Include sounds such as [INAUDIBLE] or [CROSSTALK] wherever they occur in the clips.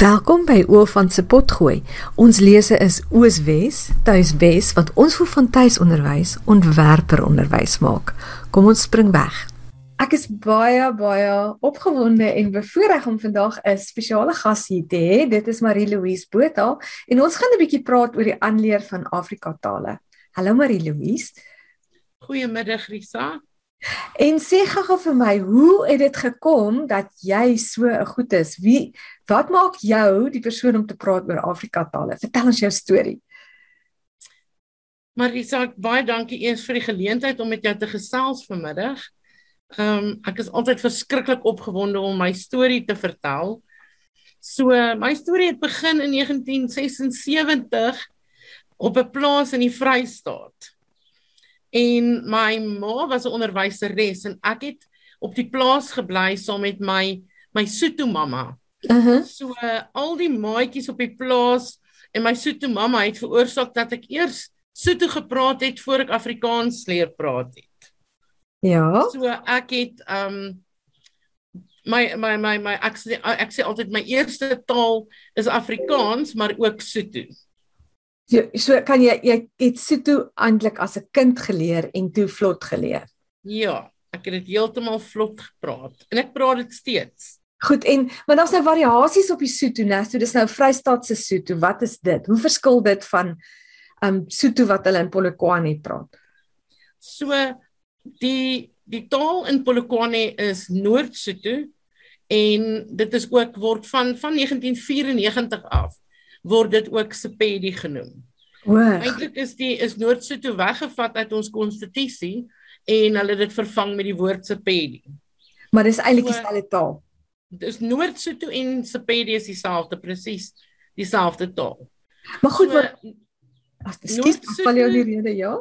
Welkom by Oor van se potgooi. Ons lese is Ooswes, Tuiswes wat ons vir van tuisonderwys ontwerper onderwys maak. Kom ons spring weg. Ek is baie baie opgewonde en bevoorreg om vandag 'n spesiale gas hier te hê. Dit is Marie Louise Botha en ons gaan 'n bietjie praat oor die aanleer van Afrika tale. Hallo Marie Louise. Goeiemiddag Risa. En sê gou vir my, hoe het dit gekom dat jy so goed is? Wie wat maak jou die persoon om te praat oor Afrika tale? Vertel ons jou storie. Marisa, baie dankie eers vir die geleentheid om met jou te gesels vanmiddag. Ehm um, ek is altyd verskriklik opgewonde om my storie te vertel. So my storie het begin in 1976 op 'n plaas in die Vrystaat. En my ma was 'n onderwyseres en ek het op die plaas gebly saam met my my Sotho mamma. Uh -huh. So uh, al die maatjies op die plaas en my Sotho mamma het veroorsaak dat ek eers Sotho gepraat het voor ek Afrikaans leer praat het. Ja. So ek het um my my my my ek sê ek sê altyd my eerste taal is Afrikaans maar ook Sotho. So, so kan jy jy het Sotho eintlik as 'n kind geleer en toe vlot geleer. Ja, ek het dit heeltemal vlot gepraat en ek praat dit steeds. Goed en maar daar's nou variasies op die Sotho, né? So dis nou Vrystaatse Sotho. Wat is dit? Hoe verskil dit van um Sotho wat hulle in Polokwane praat? So die die taal in Polokwane is Noord-Sotho en dit is ook word van van 1994 af word dit ook Sepedi genoem. Eintlik is die is Noord-Sotho weggevat uit ons konstitusie en hulle het dit vervang met die woord Sepedi. Maar dis eintlik so, dieselfde taal. Dis Noord-Sotho en Sepedi is dieselfde presies dieselfde taal. Maar goed, so, maar Ekskuus, val jou die rede, ja?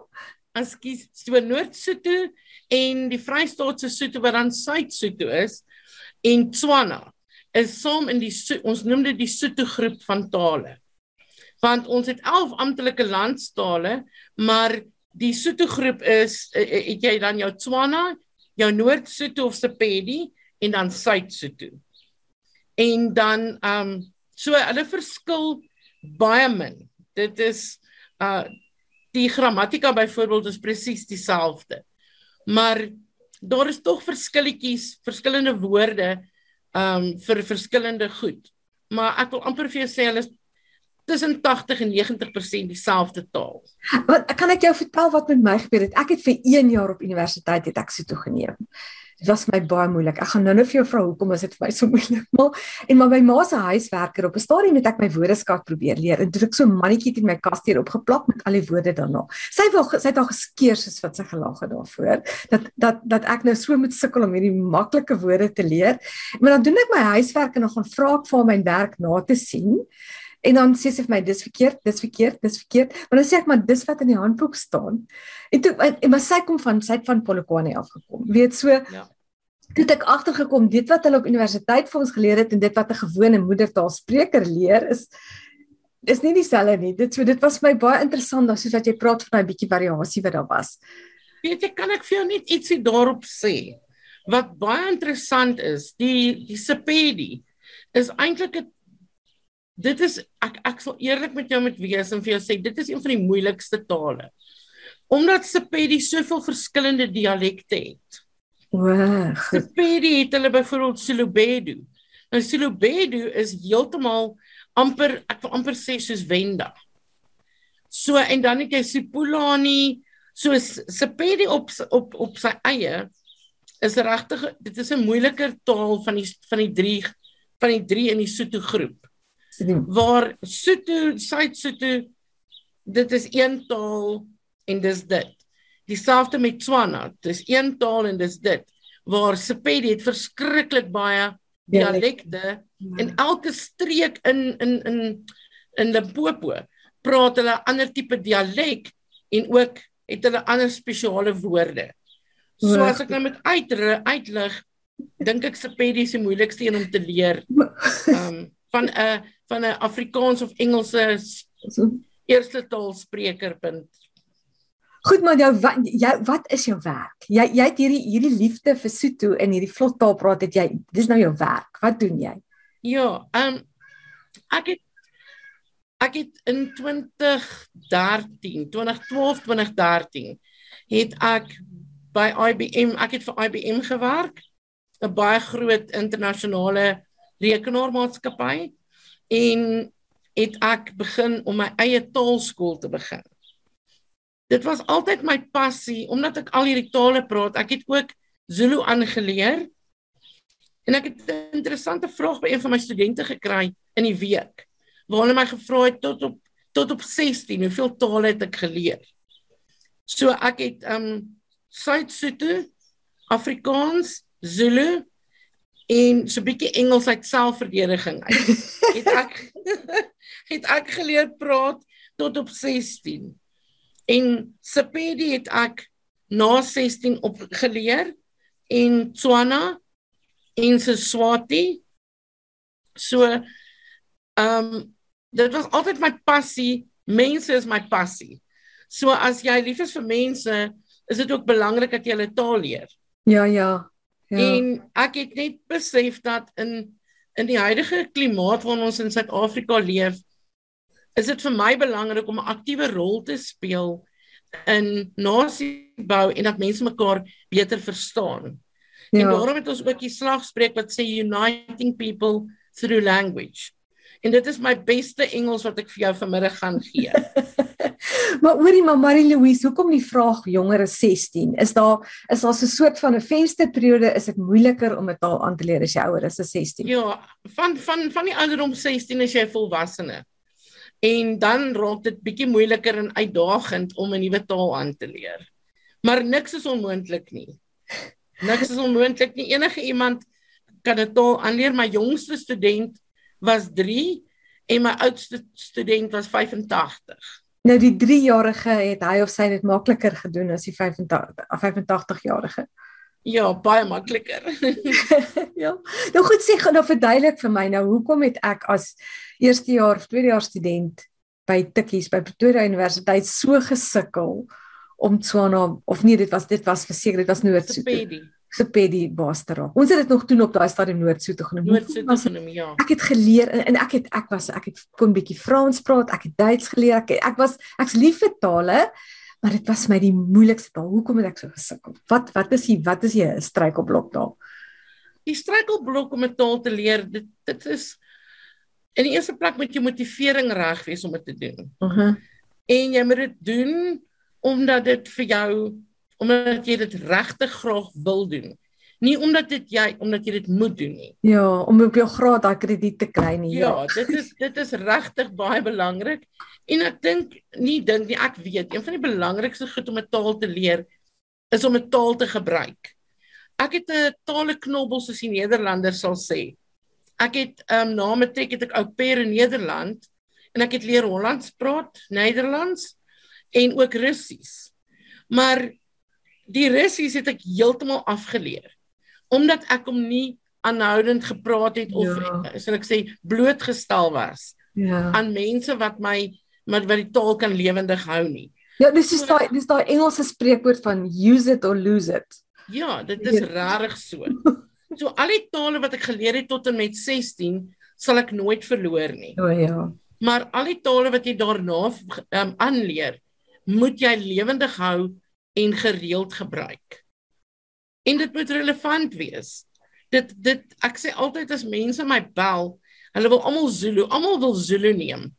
Ekskuus, so Noord-Sotho en die Vrystaatse Sotho wat dan Suid-Sotho is en Tswana is saam in die ons noem dit die Sotho groep van tale. Want ons het 11 amptelike landstale, maar die Sotho groep is eh, eh, het jy dan jou Tswana, jou Noord-Sotho of Sepedi en dan Suid-Sotho. En dan ehm um, so hulle verskil baie min. Dit is uh die grammatika byvoorbeeld is presies dieselfde. Maar daar is tog verskilletjies, verskillende woorde um vir verskillende goed. Maar ek wil amper vir jou sê hulle is tussen 80 en 90% dieselfde taal. Wat kan ek jou vertel wat met my gebeur het? Ek het vir 1 jaar op universiteit het ek Sotho geneem. Dit was my baie moeilik. Ek gaan nou-nou vir jou vra hoekom is dit vir my so moeilik? Maar en maar my ma se huiswerker op 'n stadium het ek my woordeskat probeer leer en toe ek so 'n mannetjie teen my kas hier opgeplak met al die woorde daarna. Sy al sy het al geskeer soos wat sy gelag het daarvoor dat dat dat ek nou so moet sukkel om hierdie maklike woorde te leer. Maar dan doen ek my huiswerk en dan gaan vra ek vir my werk na te sien. En dan sê sy vir my dis verkeerd, dis verkeerd, dis verkeerd. Maar dan sê ek maar dis wat in die handboek staan. En toe en maar sy kom van sy het van Polokwane afgekom. Weet so ja. Toe ek agtergekom dit wat hulle op universiteit vir ons geleer het en dit wat 'n gewone moedertaalspreker leer is is nie dieselfde nie. Dit so dit was my baie interessant dan soos wat jy praat van 'n bietjie variasie wat daar was. Weet jy kan ek vir jou net ietsie daarop sê? Wat baie interessant is, die die Sepedi is eintlik 'n dit is ek ek sal eerlik met jou met wees en vir jou sê dit is een van die moeilikste tale. Omdat Sepedi soveel verskillende dialekte het. Wow. Sepedi het hulle byvoorbeeld Silobedu. Nou Silobedu is heeltemal amper ek wil amper sê soos Wenda. So en dan het jy Sipulani, so Sepedi op op op sy eie is regtig dit is 'n moeiliker taal van die van die drie van die drie in die Sotho groep waar Sotho, Suid-Sotho dit is een taal en dis dit. Dieselfde met Tswana, dis een taal en dis dit. Waar Sepedi het verskriklik baie dialekte en elke streek in in in in Limpopo praat hulle ander tipe dialek en ook het hulle ander spesiale woorde. So as ek nou met uit uitlig, dink ek Sepedi is die moeilikste een om te leer. [LAUGHS] Ehm um, van 'n van 'n Afrikaans of Engelse eerste taalspreker punt. Goed maar jou wat jou wat is jou werk? Jy jy het hierdie hierdie liefde vir Sotho en hierdie vlot taal praat het jy dis nou jou werk. Wat doen jy? Ja, ehm um, Ek het ek het in 2013, 2012, 2013 het ek by IBM, ek het vir IBM gewerk, 'n baie groot internasionale rekenaarmaatskappy en het ek begin om my eie taalskool te begin. Dit was altyd my passie omdat ek al hierdie tale praat. Ek het ook Zulu aangeleer. En ek het 'n interessante vraag by een van my studente gekry in die week. Waar hulle my gevra het tot op tot op 16, hoeveel tale het ek geleer? So ek het um Suid-Sotho, Afrikaans, Zulu en so 'n bietjie Engels uit selfverdediging [LAUGHS] uit. het ek [LAUGHS] het ek geleer praat tot op 16. En Sepedi het ek na 16 op geleer en Tswana en Seswati. So ehm um, dit was altyd my passie. Mense is my passie. So as jy lief is vir mense, is dit ook belangrik dat jy hulle taal leer. Ja, ja. Ja. En ek het net besef dat in in die huidige klimaat waarin ons in Suid-Afrika leef, is dit vir my belangrik om 'n aktiewe rol te speel in nasiebou en dat mense mekaar beter verstaan. Ja. En daarom het ons ook die slagspreuk wat sê uniting people through language. En dit is my beste Engels wat ek vir jou vanmiddag gaan gee. [LAUGHS] [LAUGHS] maar hoorie maar Marie Louise, hoekom die vraag jonger as 16? Is daar is daar so 'n soort van 'n vensterperiode is dit moeiliker om 'n taal aan te leer as jy ouer is as 16? Ja, van van van die ouderdom 16 as jy volwassene. En dan raak dit bietjie moeiliker en uitdagend om 'n nuwe taal aan te leer. Maar niks is onmoontlik nie. Niks is onmoontlik nie. Enige iemand kan 'n taal aanleer. My jongste student was 3 en my oudste student was 85. Nou die 3-jarige het hy of sy dit makliker gedoen as die 85 85-jarige. Ja, baie makliker. [LAUGHS] ja. Nou goed sê gou nou verduidelik vir my nou hoekom het ek as eerste jaar of tweede jaar student by Tikkies by Pretoria Universiteit so gesukkel om Tswana of nee dit was dit was verseker dit was Noord-Suid. Sepedi Bastera. Ons het dit nog toe op daai stadium Noord-Suid genoem. Noord-Suid genoem, ja. Ek het geleer en, en ek het ek was ek het kon bietjie Frans praat, ek het Duits geleer. Ek, ek was ek's lief vir tale, maar dit was my die moeilikste taal. Hoekom het ek so gesukkel? Wat wat is hier wat is hier 'n struikelblok daar? Die struikelblok om 'n taal te leer, dit dit is in die eerste plek moet jy motivering reg wees om dit te doen. Mhm. Uh -huh. En jy moet dit doen omdat dit vir jou omdat jy dit regtig graag wil doen. Nie omdat dit jy omdat jy dit moet doen nie. Ja, om op jou graad daai krediet te kry nie. Ja, ja dit is dit is regtig baie belangrik. En ek dink nie dink nie ek weet een van die belangrikste goed om 'n taal te leer is om 'n taal te gebruik. Ek het 'n taaleknobbel soos die Nederlanders sal sê. Ek het um, na matriek het ek ou pair in Nederland en ek het leer Hollands praat, Nederlands en ook Russies. Maar die Russies het ek heeltemal afgeleer omdat ek hom nie aanhoudend gepraat het of ja. sal ek sê blootgestel was ja. aan mense wat my met wat die taal kan lewendig hou nie. Ja, dis is daai dis daai Engelse spreekwoord van use it or lose it. Ja, dit is ja. rarig so. So al die tale wat ek geleer het tot en met 16 sal ek nooit verloor nie. O ja. Maar al die tale wat jy daarna um, aanleer, moet jy lewendig hou en gereeld gebruik. En dit moet relevant wees. Dit dit ek sê altyd as mense my bel, hulle wil almal Zulu, almal wil Zulu neem.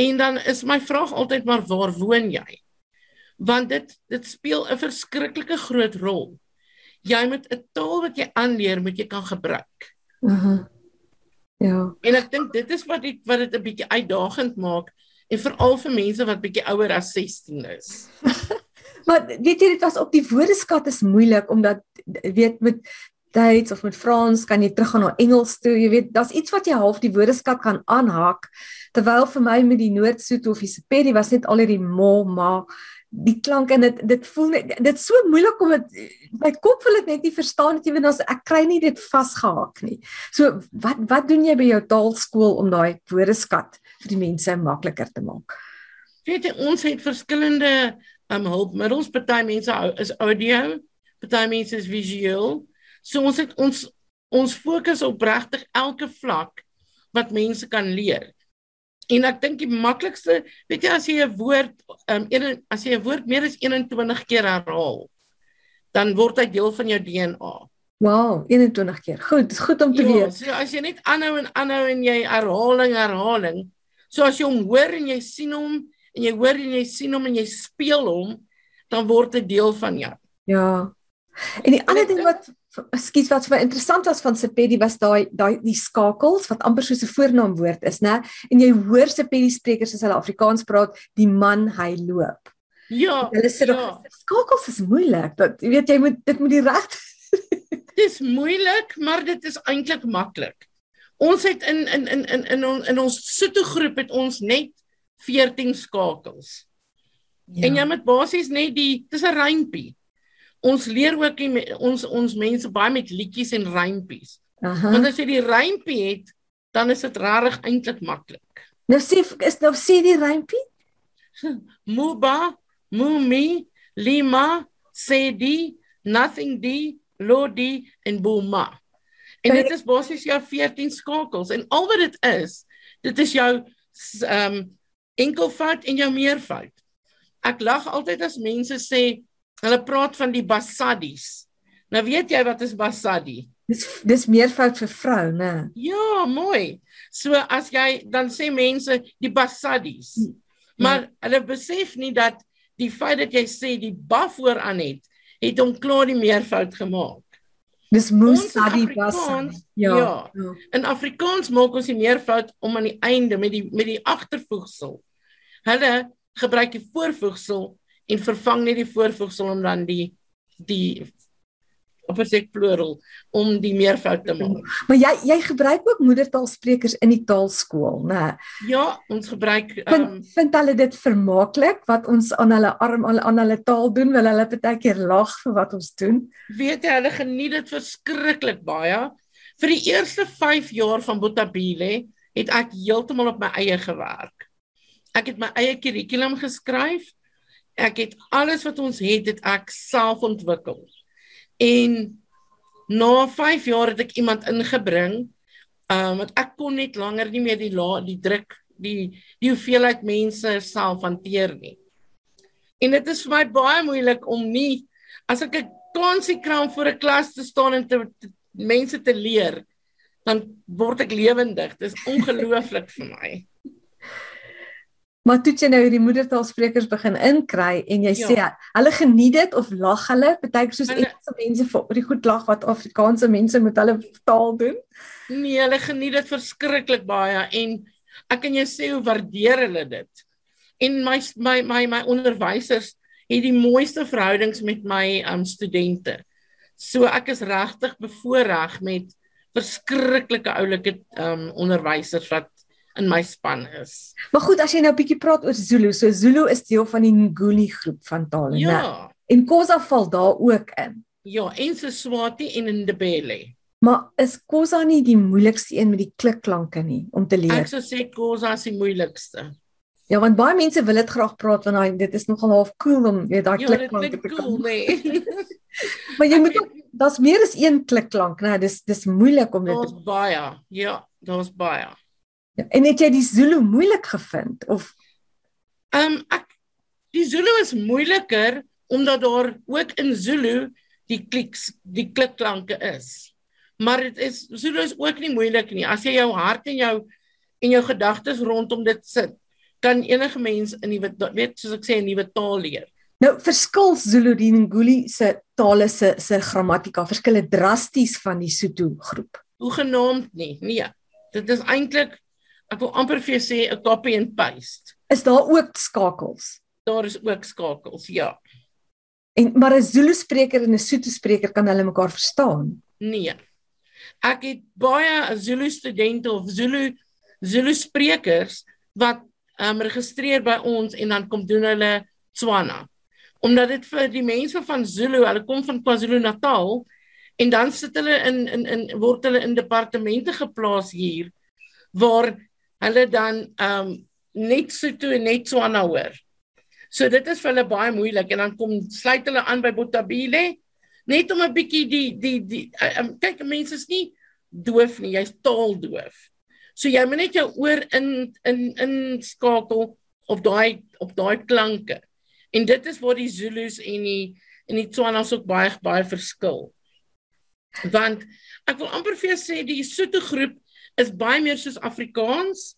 En dan is my vraag altyd maar waar woon jy? Want dit dit speel 'n verskriklike groot rol. Jy moet 'n taal wat jy aanleer, moet jy kan gebruik. Mhm. Uh -huh. Ja. En ek dink dit is wat dit wat dit 'n bietjie uitdagend maak en veral vir mense wat bietjie ouer as 16 is. [LAUGHS] Maar weet jy dit was op die woordeskat is moeilik omdat weet met Duits of met Frans kan jy teruggaan na Engels toe. Jy weet, daar's iets wat jy half die woordeskat kan aanhaak. Terwyl vir my met die Noord-Soet of die Sepedi was net al hierdie mo ma die klank en dit dit voel net dit so moeilik om dit my kop wil dit net nie verstaan net ewen as ek kry nie dit vasgehaak nie. So wat wat doen jy by jou taalskool om daai woordeskat vir die mense makliker te maak? Weet jy ons het verskillende um hulpmiddels. Party mense is audio, party mense is visueel. So ons het ons ons fokus op regtig elke vlak wat mense kan leer. En ek dink die maklikste, weet jy as jy 'n woord um een as jy 'n woord meer as 21 keer herhaal, dan word hy deel van jou DNA. Wow, 21 keer. Goed, dis goed om te Ja, weet. so as jy net aanhou en aanhou en jy herhaling herhaling, so as jy hom hoor en jy sien hom en jy hoor en jy sien hom en jy speel hom, dan word dit deel van jou. Ja. En die ander ding wat ekskuus wat vir my interessant was van Sepedi was daai daai die skakels wat amper soos 'n voornaamwoord is, né? En jy hoor Sepedi sprekers as hulle Afrikaans praat, die man hy loop. Ja. Hulle sê ja. ja. skakels is moeilik. Dat jy weet jy moet dit moet die reg [LAUGHS] Dis moeilik, maar dit is eintlik maklik. Ons het in in in in in ons in ons Sotho groep het ons net 14 skakels. Ja. En jy moet basies net die dis 'n rympie. Ons leer ook die, ons ons mense baie met liedjies en rympies. Aha. Want as jy die rympie het, dan is dit regtig eintlik maklik. Nou sê is nou sê die rympie? [LAUGHS] Muba, Mumi, Lima, Sedi, Nothing di, Lodi en Buma. En dit is basies jou 14 skakels en al wat dit is, dit is jou ehm um, enkelvoud en jou meervoud. Ek lag altyd as mense sê hulle praat van die basaddies. Nou weet jy wat is basaddi? Dis dis meervoud vir vrou, né? Ja, mooi. So as jy dan sê mense die basaddies. Maar hulle besef nie dat die feit dat jy sê die ba vooraan het, het hom klaar die meervoud gemaak. Dis Musadi Afrikaans, Bassa. ja. ja. In Afrikaans maak ons die meervoud om aan die einde met die met die agtervoegsel. Hulle gebruik die voorvoegsel en vervang net die voorvoegsel om dan die die of as ek plural om die meervoud te maak. Maar jy jy gebruik ook moedertaalsprekers in die taalskool, né? Ja, ons gebruik Vind, ehm um, vind hulle dit vermaaklik wat ons aan hulle arm aan, aan hulle taal doen? Wil hulle baie keer lag vir wat ons doen? weet jy hulle geniet dit verskriklik baie. Vir die eerste 5 jaar van Botabile het ek heeltemal op my eie gewerk. Ek het my eie kurrikulum geskryf. Ek het alles wat ons het, het ek self ontwikkel. En na 5 jaar het ek iemand ingebring. Um, want ek kon net langer nie meer die la, die druk, die die hoeveelheid mense self hanteer nie. En dit is vir my baie moeilik om nie as ek 'n kansie kry om voor 'n klas te staan en te, te mense te leer, dan word ek lewendig. Dis [LAUGHS] ongelooflik vir my. Maar toe jy nou hierdie moedertaalsprekers begin inkry en jy Ja. sê hulle geniet dit of lag hulle? Partykeer soos Engelse mense vir die goed lag wat Afrikaanse mense met hulle taal doen. Nee, hulle geniet dit verskriklik baie en ek kan jou sê hoe waardeer hulle dit. En my my my my onderwysers het die mooiste verhoudings met my um studente. So ek is regtig bevoorreg met verskriklike oulike um onderwysers wat in my span is. Maar goed, as jy nou 'n bietjie praat oor Zulu, so Zulu is deel van die Nguni groep van tale, né? Ja. En Khoza val daar ook in. Ja, en Seswati en Ndebele. Maar is Khoza nie die moeilikste een met die klikklanke nie om te leer? Ek sou sê Khoza is die moeilikste. Ja, want baie mense wil dit graag praat want daai dit is nogal half cool om weet daai Ja, klikklanke te cool, nee. [LAUGHS] Maar jy moet ook daar's meer as een klikklank, né? Dis dis moeilik om dit Daar's baie. Ja, daar's baie. Ja, En het jy die Zulu moeilik gevind of Ehm um, ek die Zulu is moeiliker omdat daar ook in Zulu die kliks die klikklanke is. Maar dit is Zulu is ook nie moeilik nie. As jy jou hart en jou en jou gedagtes rondom dit sit, kan enige mens 'n nuwe weet soos ek sê 'n nuwe taal leer. nou verskil Zulu die Nguni se tale se se grammatika verskille drasties van die Sotho groep. Hoegenaamd nie. Nee. Dit is eintlik ek wil amper vir jou sê 'n copy and paste. Is daar ook skakels? Daar is ook skakels, ja. En maar 'n Zulu spreker en 'n Sotho spreker kan hulle mekaar verstaan. Nee. Ek het baie Zulu studente of Zulu Zulu sprekers wat ehm um, registreer by ons en dan kom doen hulle Tswana. Omdat dit vir die mense van Zulu, hulle kom van KwaZulu-Natal en dan sit hulle in in in word hulle in departemente geplaas hier waar hulle dan ehm um, net Sotho en net Tswana hoor. So dit is vir hulle baie moeilik en dan kom sluit hulle aan by Botabile net om 'n bietjie die die die um, kyk mense is nie doof nie, jy's taaldoof. So jy moet net jou oor in in in skakel op daai op daai klanke. En dit is waar die Zulus en die en die Tswanas ook baie baie verskil. Want ek wil amper vir jou sê die Sotho groep is baie meer soos Afrikaans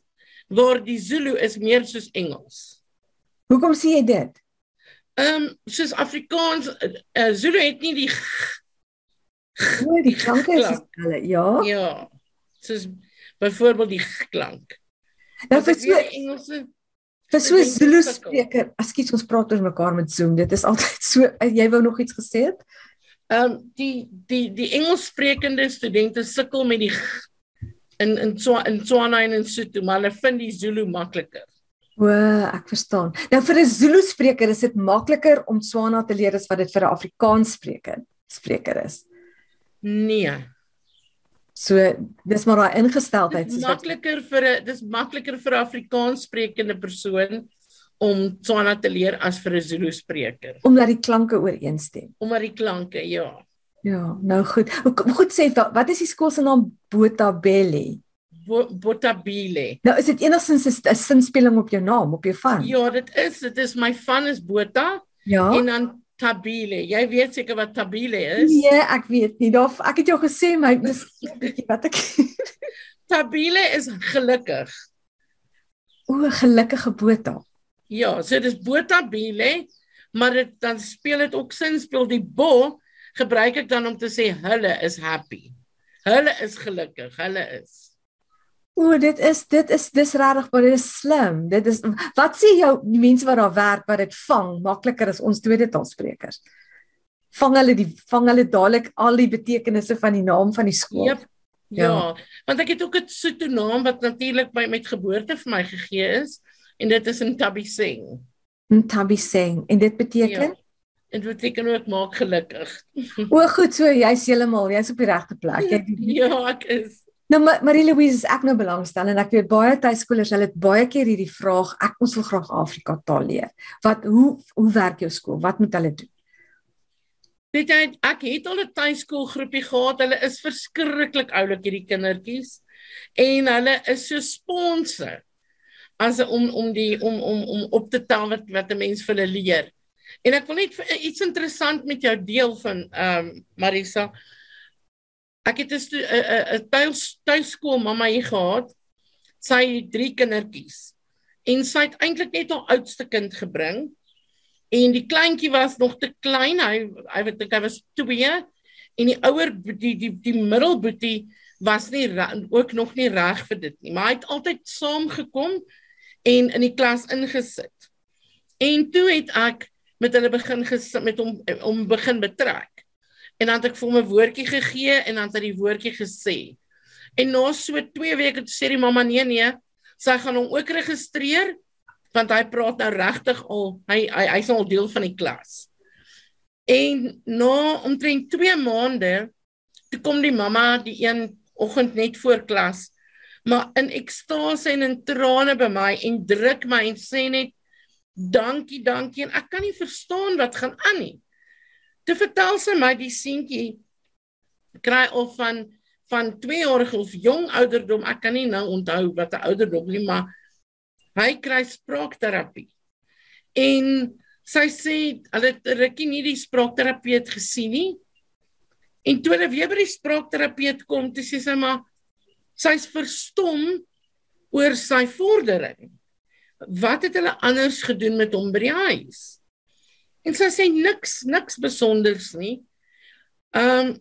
waar die Zulu is meer soos Engels. Hoekom sê jy dit? Ehm um, soos Afrikaans uh, Zulu het nie die O, die klanke is hulle, ja. Ja. Soos byvoorbeeld die klank. Nou vir so Engelse vir so Zulu spreker, ekskuus ons praat oor mekaar met Zoom. Dit is altyd [LAUGHS] so jy wou nog iets gesê het? Ehm um, die die die Engelssprekende studente sukkel met die in in in Tswana en in Sotho, maar hulle vind die Zulu makliker. O, ek verstaan. Nou vir 'n Zulu spreker is dit makliker om Tswana te leer as wat dit vir 'n Afrikaans spreker spreker is. Nee. So dis maar daai ingesteldheid soos makliker vir 'n dis makliker vir 'n Afrikaans sprekende persoon om Tswana te leer as vir 'n Zulu spreker. Omdat die klanke ooreenstem. Omdat die klanke, ja. Ja, nou goed. Goed sê wat is die skool se naam Botabele? Botabile. Nou is dit enigstens 'n sinspeling op jou naam, op jou van? Ja, dit is. Dit is my van is Bota. Ja. En dan Tabile. Jy weet seker wat Tabile is? Nee, ek weet nie. Daar ek het jou gesê my dis bietjie wat ek [LAUGHS] Tabile is gelukkig. O, gelukkige Bota. Ja, so dis Botabile, maar dit dan speel dit ook sin speel die bo gebruik ek dan om te sê hulle is happy. Hulle is gelukkig, hulle is. O, dit is dit is dis regtig baie dit is slim. Dit is wat sê jou die mense wat daar werk wat dit vang makliker as ons tweede taalsprekers. Vang hulle die vang hulle dadelik al die betekenisse van die naam van die skool. Yep. Ja. ja, want ek het ook 'n Sotho naam wat natuurlik by met geboorte vir my gegee is en dit is Ntabiseng. Ntabiseng en dit beteken ja. Dit beteken ook maak gelukkig. O, goed so, jy's heeltemal, jy's op die regte plek. Jy [LAUGHS] Ja, ek is. Nou Marie Louise, ek nou belangstel en ek weet baie tuiskolers, hulle het baie keer hierdie vraag, ek ons wil graag Afrika taal leer. Wat hoe hoe werk jou skool? Wat moet hulle doen? Weet jy, ek het al 'n tuiskoolgroepie gehad. Hulle is verskriklik oulik hierdie kindertjies en hulle is so sponse as om om die om om om op te tel wat wat 'n mens vir hulle leer. En ek wil net iets interessant met jou deel van ehm um, Marisa. Ek het 'n tuiskool mamma hier gehad. Sy het drie kindertjies. En sy het eintlik net haar oudste kind gebring. En die kleintjie was nog te klein. Hy hy weet ek hy was 2 en die ouer die die die middelboetie was nie ook nog nie reg vir dit nie. Maar hy het altyd saamgekom en in die klas ingesit. En toe het ek met hulle begin met hom om begin betrek. En dan het ek vir hom 'n woordjie gegee en dan het hy die woordjie gesê. En na so 2 weke toe sê die mamma nee nee, sy gaan hom ook registreer want hy praat nou regtig al hy hy hy's al deel van die klas. En na omtrent 2 maande toe kom die mamma die een oggend net voor klas maar in ekstase en in trane by my en druk my en sê net dankie, dankie en ek kan nie verstaan wat gaan aan nie. Toe vertel sy my die seentjie kry of van van 2 jaar of jong ouderdom, ek kan nie nou onthou wat 'n ouderdom nie, maar hy kry spraakterapie. En sy sê hulle het rukkie nie die spraakterapeut gesien nie. En toe hulle weer by die spraakterapeut kom, toe sê sy maar sy's verstom oor sy vordering wat het hulle anders gedoen met hom by die huis? En sy sê niks, niks besonders nie. Ehm um,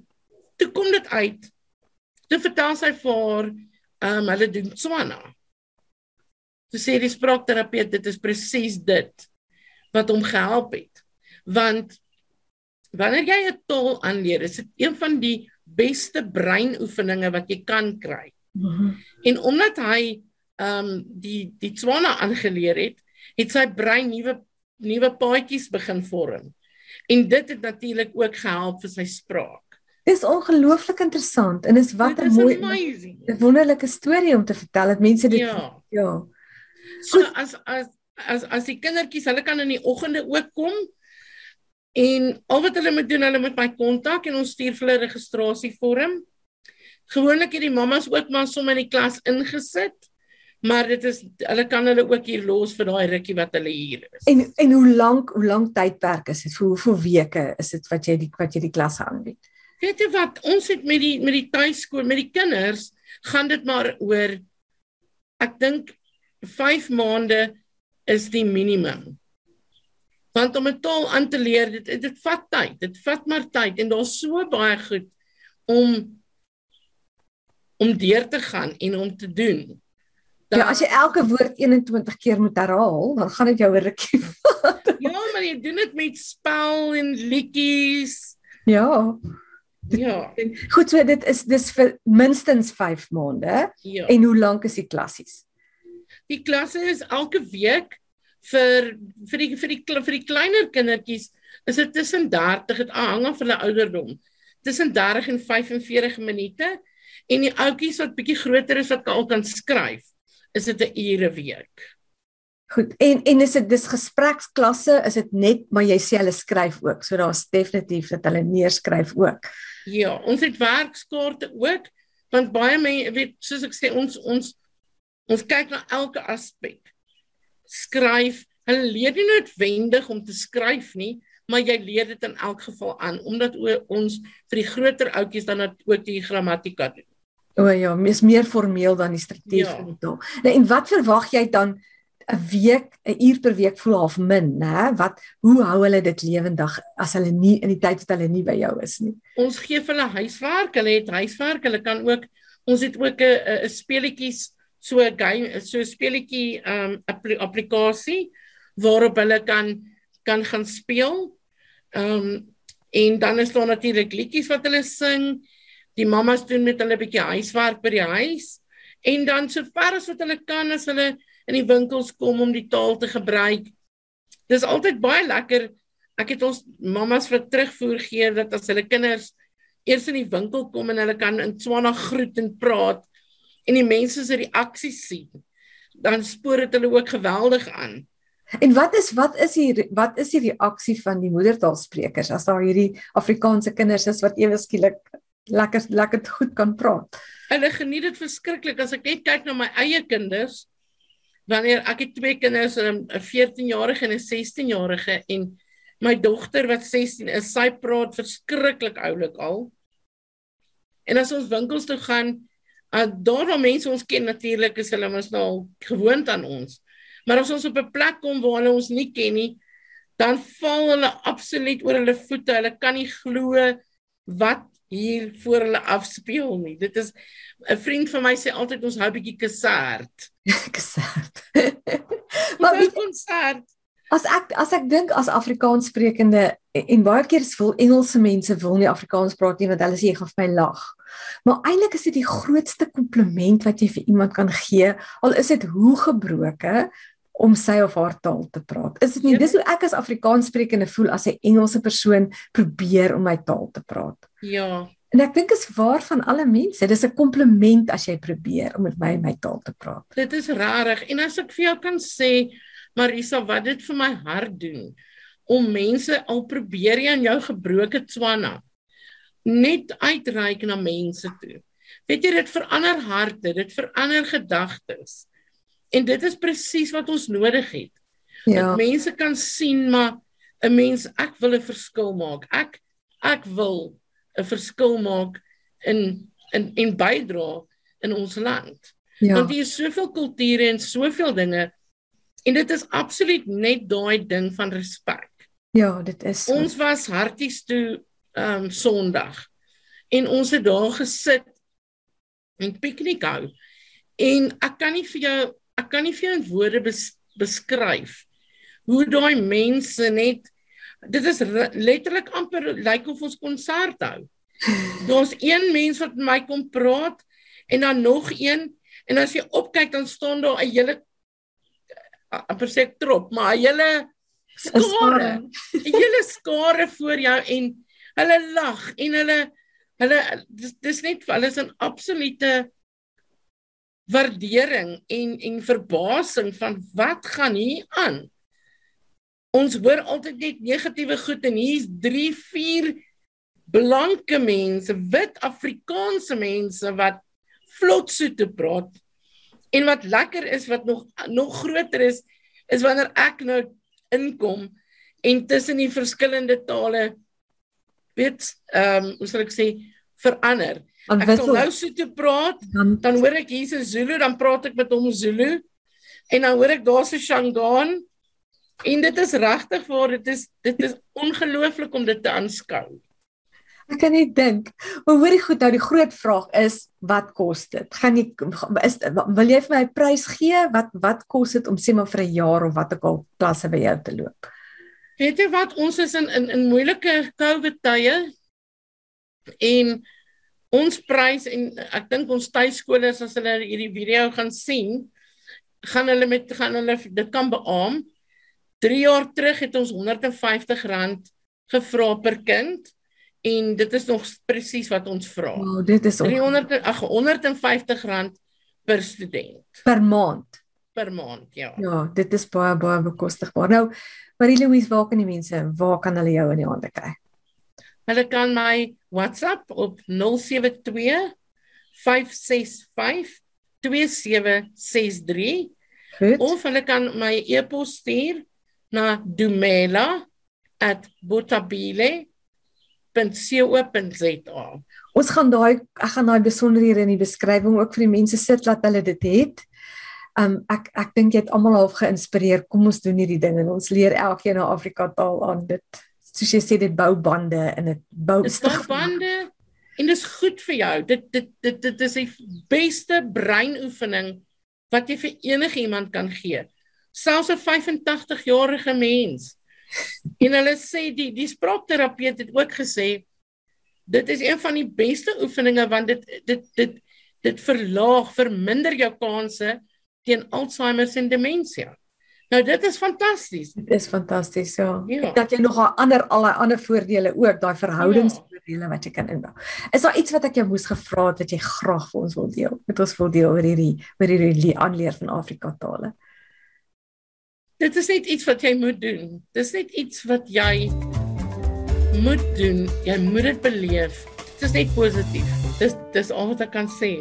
toe kom dit uit. Toe vertel sy vir haar, ehm um, hulle doen Tswana. Sy sê die spraakterapeut dit is presies dit wat hom gehelp het. Want wanneer jy 'n taal aanleer, is dit een van die beste breinoefeninge wat jy kan kry. Mm -hmm. En omdat hy ehm um, die die Tswana aangeleer het, het sy brein nuwe nuwe paadjies begin vorm. En dit het natuurlik ook gehelp vir sy spraak. Dis ongelooflik interessant en is wat 'n mooi 'n wonderlike storie om te vertel dat mense dit ja. ja. So as as as as die kindertjies, hulle kan in die oggende ook kom en al wat hulle moet doen, hulle moet my kontak en ons stuur vir hulle registrasievorm Gewoonlik het die mammas ook maar sommer in die klas ingesit. Maar dit is hulle kan hulle ook hier los vir daai rukkie wat hulle hier is. En en hoe lank hoe lank tydperk is dit? Vir hoeveel weke is dit wat jy die wat jy die klasse aanbied? Weet jy wat? Ons het met die met die tuiskool, met die kinders, gaan dit maar oor ek dink 5 maande is die minimum. Want om 'n taal aan te leer, dit dit vat tyd. Dit vat maar tyd en daar's so baie goed om om deur te gaan en om te doen. Dan, ja, as jy elke woord 21 keer moet herhaal, dan gaan dit jou 'n rukkie [LAUGHS] vat. ja, maar jy doen dit met spel en liedjies. Ja. Ja. Goed, so dit is dis vir minstens 5 maande. Ja. En hoe lank is die klassies? Die klasse is elke week vir vir die vir die vir die kleiner kindertjies is dit tussen 30 dit hang af hulle ouderdom. Tussen 30 en 45 minute en die ouetjies wat bietjie groter is wat al kan skryf, is dit 'n ure week. Goed. En en is dit dis gespreksklasse, is dit net maar jy sê hulle skryf ook. So daar's definitief dat hulle neerskryf ook. Ja, ons het werkskaarte ook want baie mense weet soos ek sê ons ons ons kyk na elke aspek. Skryf, hulle leer nie noodwendig om te skryf nie, maar jy leer dit in elk geval aan omdat ons vir die groter ouetjies dan ook die grammatika doen. O ja, is meer formeel dan die strategie ja. taal. Nou en wat verwag jy dan 'n week, 'n uur per week voel half min, né? Wat hoe hou hulle dit lewendig as hulle nie in die tyd wat hulle nie by jou is nie? Ons gee vir hulle huiswerk, hulle het huiswerk, hulle kan ook ons het ook 'n 'n speletjies so 'n game, so 'n speletjie um applikasie waarop hulle kan kan gaan speel. Ehm um, en dan is daar natuurlik liedjies wat hulle sing. Die mammas doen met hulle 'n bietjie huiswerk by die huis en dan sover as wat hulle kan as hulle in die winkels kom om die taal te gebruik. Dis altyd baie lekker. Ek het ons mammas vir terugvoer gee dat as hulle kinders eers in die winkel kom en hulle kan in Tswana groet en praat en die mense se reaksies sien, dan spoor dit hulle ook geweldig aan. En wat is wat is hier wat is die reaksie van die moedertaalsprekers as daar hierdie Afrikaanse kinders is wat ewe skielik lekker lekker goed kan praat? Hulle geniet dit verskriklik as ek net kyk na my eie kinders. Wanneer ek het twee kinders, 'n 14-jarige en 'n 16-jarige en my dogter wat 16 is, sy praat verskriklik oulik al. En as ons winkels toe gaan, uh, daar waar mense ons ken natuurlik is hulle mos nou gewoond aan ons. Maar as ons op 'n plek kom waar hulle ons nie ken nie, dan val hulle absoluut oor hulle voete. Hulle kan nie glo wat hier voor hulle afspeel nie. Dit is 'n vriend van my sê altyd ons hou bietjie kasert. [LAUGHS] kasert. maar wie konsert? As ek as ek dink as Afrikaanssprekende en baie keer is vol Engelse mense wil nie Afrikaans praat nie want hulle sê jy gaan vir my lag. Maar eintlik is dit die grootste kompliment wat jy vir iemand kan gee, al is dit hoe gebroke, om sy of haar taal te praat. Is dit nie ja. dis hoe ek as Afrikaanssprekende voel as 'n Engelse persoon probeer om my taal te praat? Ja. En ek dink is waar van alle mense. Dis 'n kompliment as jy probeer om met my my taal te praat. Dit is rarig en as ek vir jou kan sê Marisa wat dit vir my hart doen om mense al probeer jy in jou gebroke Tswana net uitreik na mense toe. Weet jy dit verander harte, dit verander gedagtes. En dit is presies wat ons nodig het. Ja. Dat mense kan sien maar 'n mens ek wil 'n verskil maak. Ek ek wil 'n verskil maak in in en bydra in ons land. Ja. Want hier is soveel kulture en soveel dinge en dit is absoluut net daai ding van respek. Ja, dit is. So. Ons was harties toe ehm um, Sondag en ons het daar gesit en piknik hou. En ek kan nie vir jou ek kan nie vir jou in woorde bes, beskryf hoe daai mense net dit is letterlik amper lyk of ons konsert hou. Daar's een mens wat met my kom praat en dan nog een en as jy opkyk dan staan daar 'n hele amper sê trop, maar 'n hele skare. [LAUGHS] 'n hele skare voor jou en hulle lag en hulle hulle dis, dis net hulle is 'n absolute waardering en en verbasing van wat gaan hier aan. Ons hoor altyd net negatiewe goed en hier's 3 4 blanke mense, wit Afrikaanse mense wat vlot so te praat. En wat lekker is wat nog nog groter is is wanneer ek nou inkom en tussen die verskillende tale weet ehm um, hoe sal ek sê verander. Ek sal nou so te praat, dan dan hoor ek hier's 'n Zulu, dan praat ek met hom Zulu. En dan hoor ek daar's 'n Shangaan. En dit is regtig waar dit is dit is ongelooflik om dit te aanskou. Ek kan nie dink. Maar hoorie goed, nou die groot vraag is wat kos dit? Gaan jy is wil jy vir my 'n prys gee? Wat wat kos dit om sê maar vir 'n jaar of wat ook al klasse by jou te loop? Weet jy wat ons is in in in moeilike COVID tye en ons prys en ek dink ons tuisskole as hulle hierdie video gaan sien, gaan hulle met gaan hulle dit kan beamoen. 3 jaar terug het ons R150 gevra per kind en dit is nog presies wat ons vra. Wow, dit is 300 ag 150 rand per student per maand. Per maand, ja. Ja, dit is baie baie bekostigbaar. Nou, Marie Louise, waar kan die mense, waar kan hulle jou in die hande kry? Hulle kan my WhatsApp op 072 565 2763 Goed. Of hulle kan my e-pos stuur na dumela@botabile www.co.za. Ons gaan daai ek gaan daai besonderhede in die beskrywing ook vir die mense sit laat hulle dit het. Um ek ek dink jy het almal half geïnspireer. Kom ons doen hierdie ding en ons leer elkeen 'n Afrika taal aan dit. Soos jy sê dit bou bande en dit bou bande en dit is goed vir jou. Dit dit dit dit is die beste breinoefening wat jy vir enige iemand kan gee. Selfs 'n 85 jarige mens En hulle sê die die spraakterapeut het ook gesê dit is een van die beste oefeninge want dit dit dit dit verlaag verminder jou kanse teen Alzheimer en demensie. Nou dit is fantasties. Dit is fantasties ja. ja. Dat jy nog ander al daai ander voordele ook, daai verhoudingsvoordele wat jy kan inbou. Is daar iets wat ek jou moes gevra het wat jy graag vir ons wil deel? Met ons wil deel oor hierdie oor hierdie aanleer van Afrika tale dit is net iets wat jy moet doen. Dis net iets wat jy moet doen. Jy moet dit beleef. Dit is net positief. Dis dis al wat ek kan sê.